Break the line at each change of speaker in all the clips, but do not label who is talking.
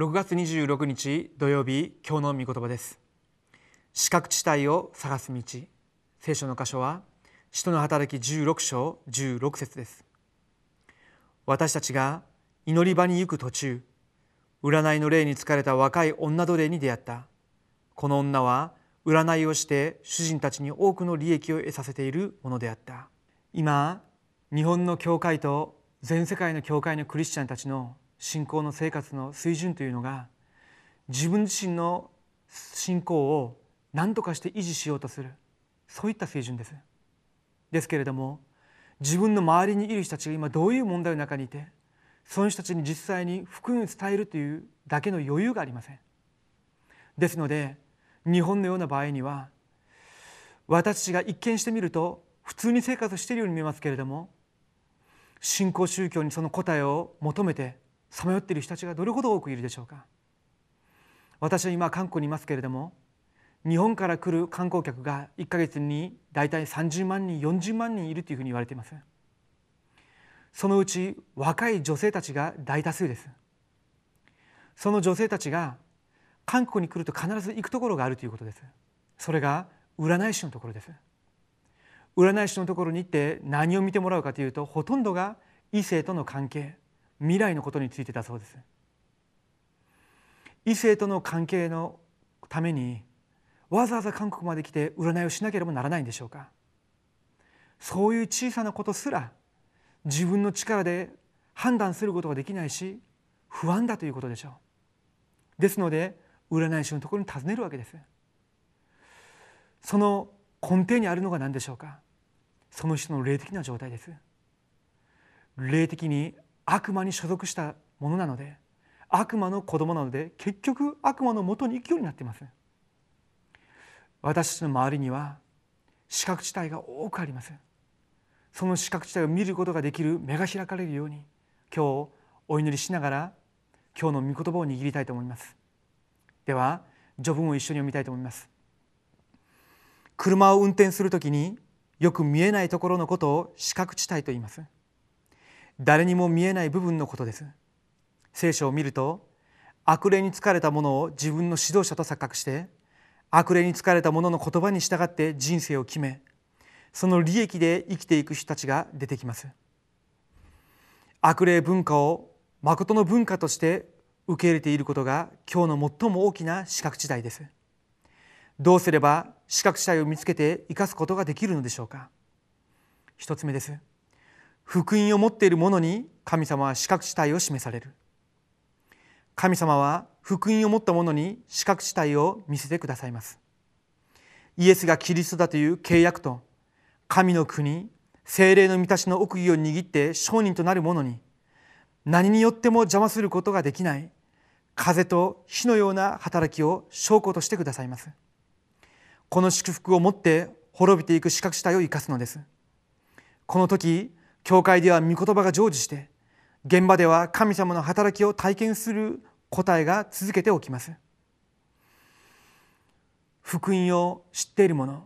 6月26日土曜日今日の御言葉です。四角地帯を探す道。聖書の箇所は使徒の働き16章16節です。私たちが祈り場に行く途中占いの霊に疲れた若い女奴隷に出会った。この女は占いをして主人たちに多くの利益を得させているものであった。今日本の教会と全世界の教会のクリスチャンたちの信仰の生活の水準というのが自分自身の信仰を何とかして維持しようとする。そういった水準です。ですけれども自分の周りにいる人たちが今どういう問題の中にいてその人たちに実際に福音を伝えるというだけの余裕がありません。ですので日本のような場合には私たちが一見してみると普通に生活しているように見えますけれども信仰宗教にその答えを求めてさまよっている人たちがどれほど多くいるでしょうか。私は今韓国にいますけれども日本から来る観光客が1か月に大体30万人40万人いるというふうに言われています。そのうち若い女性たちが大多数です。その女性たちが韓国に来ると必ず行くところがあるということです。それが占い師のところです。占い師のところに行って何を見てもらうかというとほとんどが異性との関係。未来のことについてだそうです。異性との関係のためにわざわざ韓国まで来て占いをしなければならないんでしょうか。そういう小さなことすら自分の力で判断することができないし不安だということでしょう。ですので占い師のところに尋ねるわけです。その根底にあるのが何でしょうか。その人の霊的な状態です。霊的に悪魔に所属したものなので悪魔の子供なので結局悪魔のもとに行くようになっています。私たちの周りには視覚地帯が多くあります。その視覚地帯を見ることができる目が開かれるように今日お祈りしながら今日の御言葉を握りたいと思います。では序文を一緒に読みたいと思います。車を運転するときによく見えないところのことを視覚地帯と言います。誰にも見えない部分のことです。聖書を見ると悪霊に疲れたものを自分の指導者と錯覚して悪霊に疲れた者の言葉に従って人生を決めその利益で生きていく人たちが出てきます。悪霊文化を誠の文化として受け入れていることが今日の最も大きな資格地帯です。どうすれば資格地帯を見つけて生かすことができるのでしょうか。一つ目です。福音を持っている者に神様は資格地帯を示される。神様は福音を持った者に資格地帯を見せてくださいます。イエスがキリストだという契約と神の国精霊の満たしの奥義を握って商人となる者に何によっても邪魔することができない風と火のような働きを証拠としてくださいます。この祝福をもって滅びていく資格地帯を生かすのです。この時教会では御言葉が成就して現場では神様の働きを体験する答えが続けておきます。福音を知っている者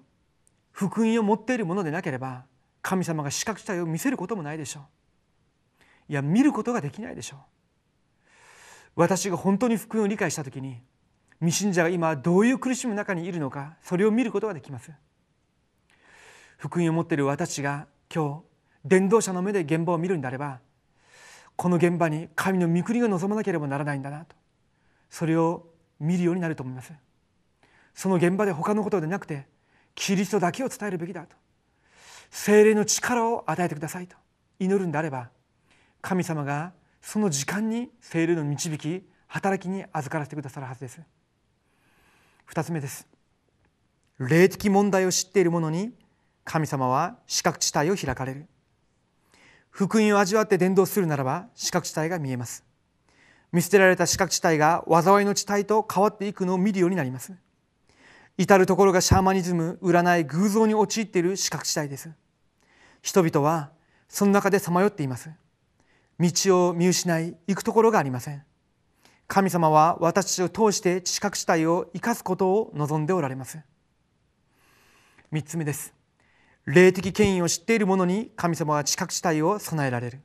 福音を持っているものでなければ神様が視覚地帯を見せることもないでしょう。いや見ることができないでしょう。私が本当に福音を理解した時に未信者が今どういう苦しみの中にいるのかそれを見ることができます。福音を持っている私が今日伝道者の目で現場を見るんであればこの現場に神の御国が望まなければならないんだなと。それを見るようになると思います。その現場で他のことでなくてキリストだけを伝えるべきだと。精霊の力を与えてくださいと。祈るんであれば神様がその時間に精霊の導き働きに預からせてくださるはずです。二つ目です。霊的問題を知っている者に神様は視覚地帯を開かれる。福音を味わって伝道するならば視覚地帯が見えます。見捨てられた視覚地帯が災いの地帯と変わっていくのを見るようになります。至る所がシャーマニズム占い偶像に陥っている視覚地帯です。人々はその中でさまよっています。道を見失い行くところがありません。神様は私たちを通して視覚地帯を生かすことを望んでおられます。三つ目です。霊的権威を知っている者に神様は知覚地帯を備えられる。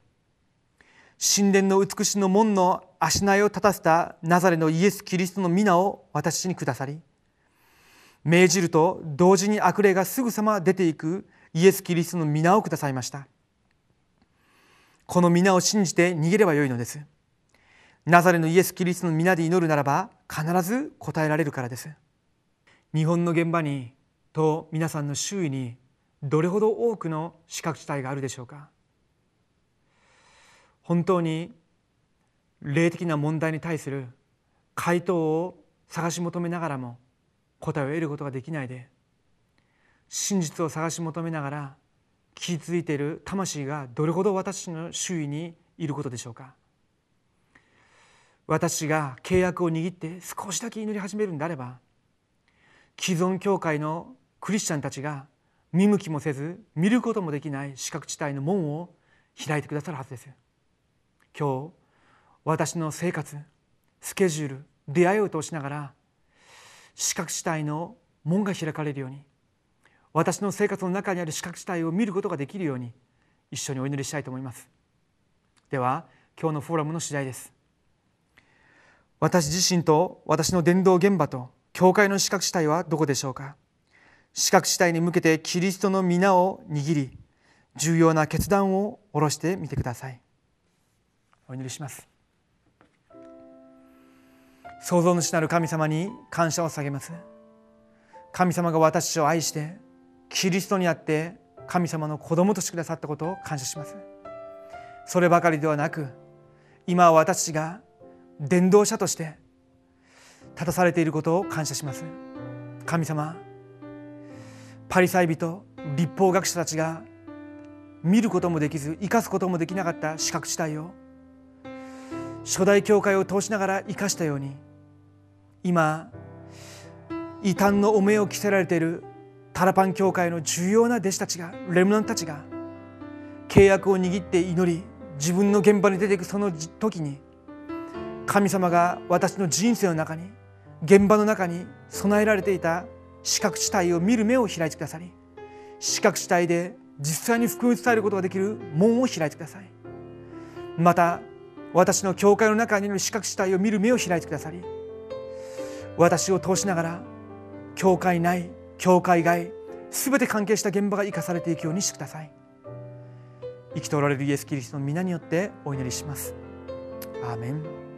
神殿の美しの門の足苗を立たせたナザレのイエス・キリストの皆を私にくださり命じると同時に悪霊がすぐさま出ていくイエス・キリストの皆をくださいました。この皆を信じて逃げればよいのです。ナザレのイエス・キリストの皆で祈るならば必ず答えられるからです。日本の現場にと皆さんの周囲にどれほど多くの資格地帯があるでしょうか？本当に霊的な問題に対する回答を探し求めながらも答えを得ることができないで真実を探し求めながら気づいている魂がどれほど私の周囲にいることでしょうか？私が契約を握って少しだけ祈り始めるんであれば既存教会のクリスチャンたちが見向きもせず見ることもできない四角地帯の門を開いてくださるはずです。今日私の生活スケジュール出会いを通しながら四角地帯の門が開かれるように私の生活の中にある四角地帯を見ることができるように一緒にお祈りしたいと思います。では今日のフォーラムの次第です。私自身と私の伝道現場と教会の四角地帯はどこでしょうか？四角地帯に向けてキリストの皆を握り重要な決断を下ろしてみてください。お祈りします。創造主なる神様に感謝を下げます。神様が私を愛してキリストにあって神様の子供としてくださったことを感謝します。そればかりではなく今私たちが伝道者として立たされていることを感謝します。神様パリサイ人立法学者たちが見ることもできず生かすこともできなかった四角地帯を初代教会を通しながら生かしたように今異端の汚名を着せられているタラパン教会の重要な弟子たちがレムナンたちが契約を握って祈り自分の現場に出ていくその時に神様が私の人生の中に現場の中に備えられていた視覚地帯を見る目を開いてくださり視覚地帯で実際に福音を伝えることができる門を開いてください。また私の教会の中にいる視覚地帯を見る目を開いてくださり私を通しながら教会内教会外すべて関係した現場が生かされていくようにしてください。生きておられるイエス・キリストの皆によってお祈りします。アーメン。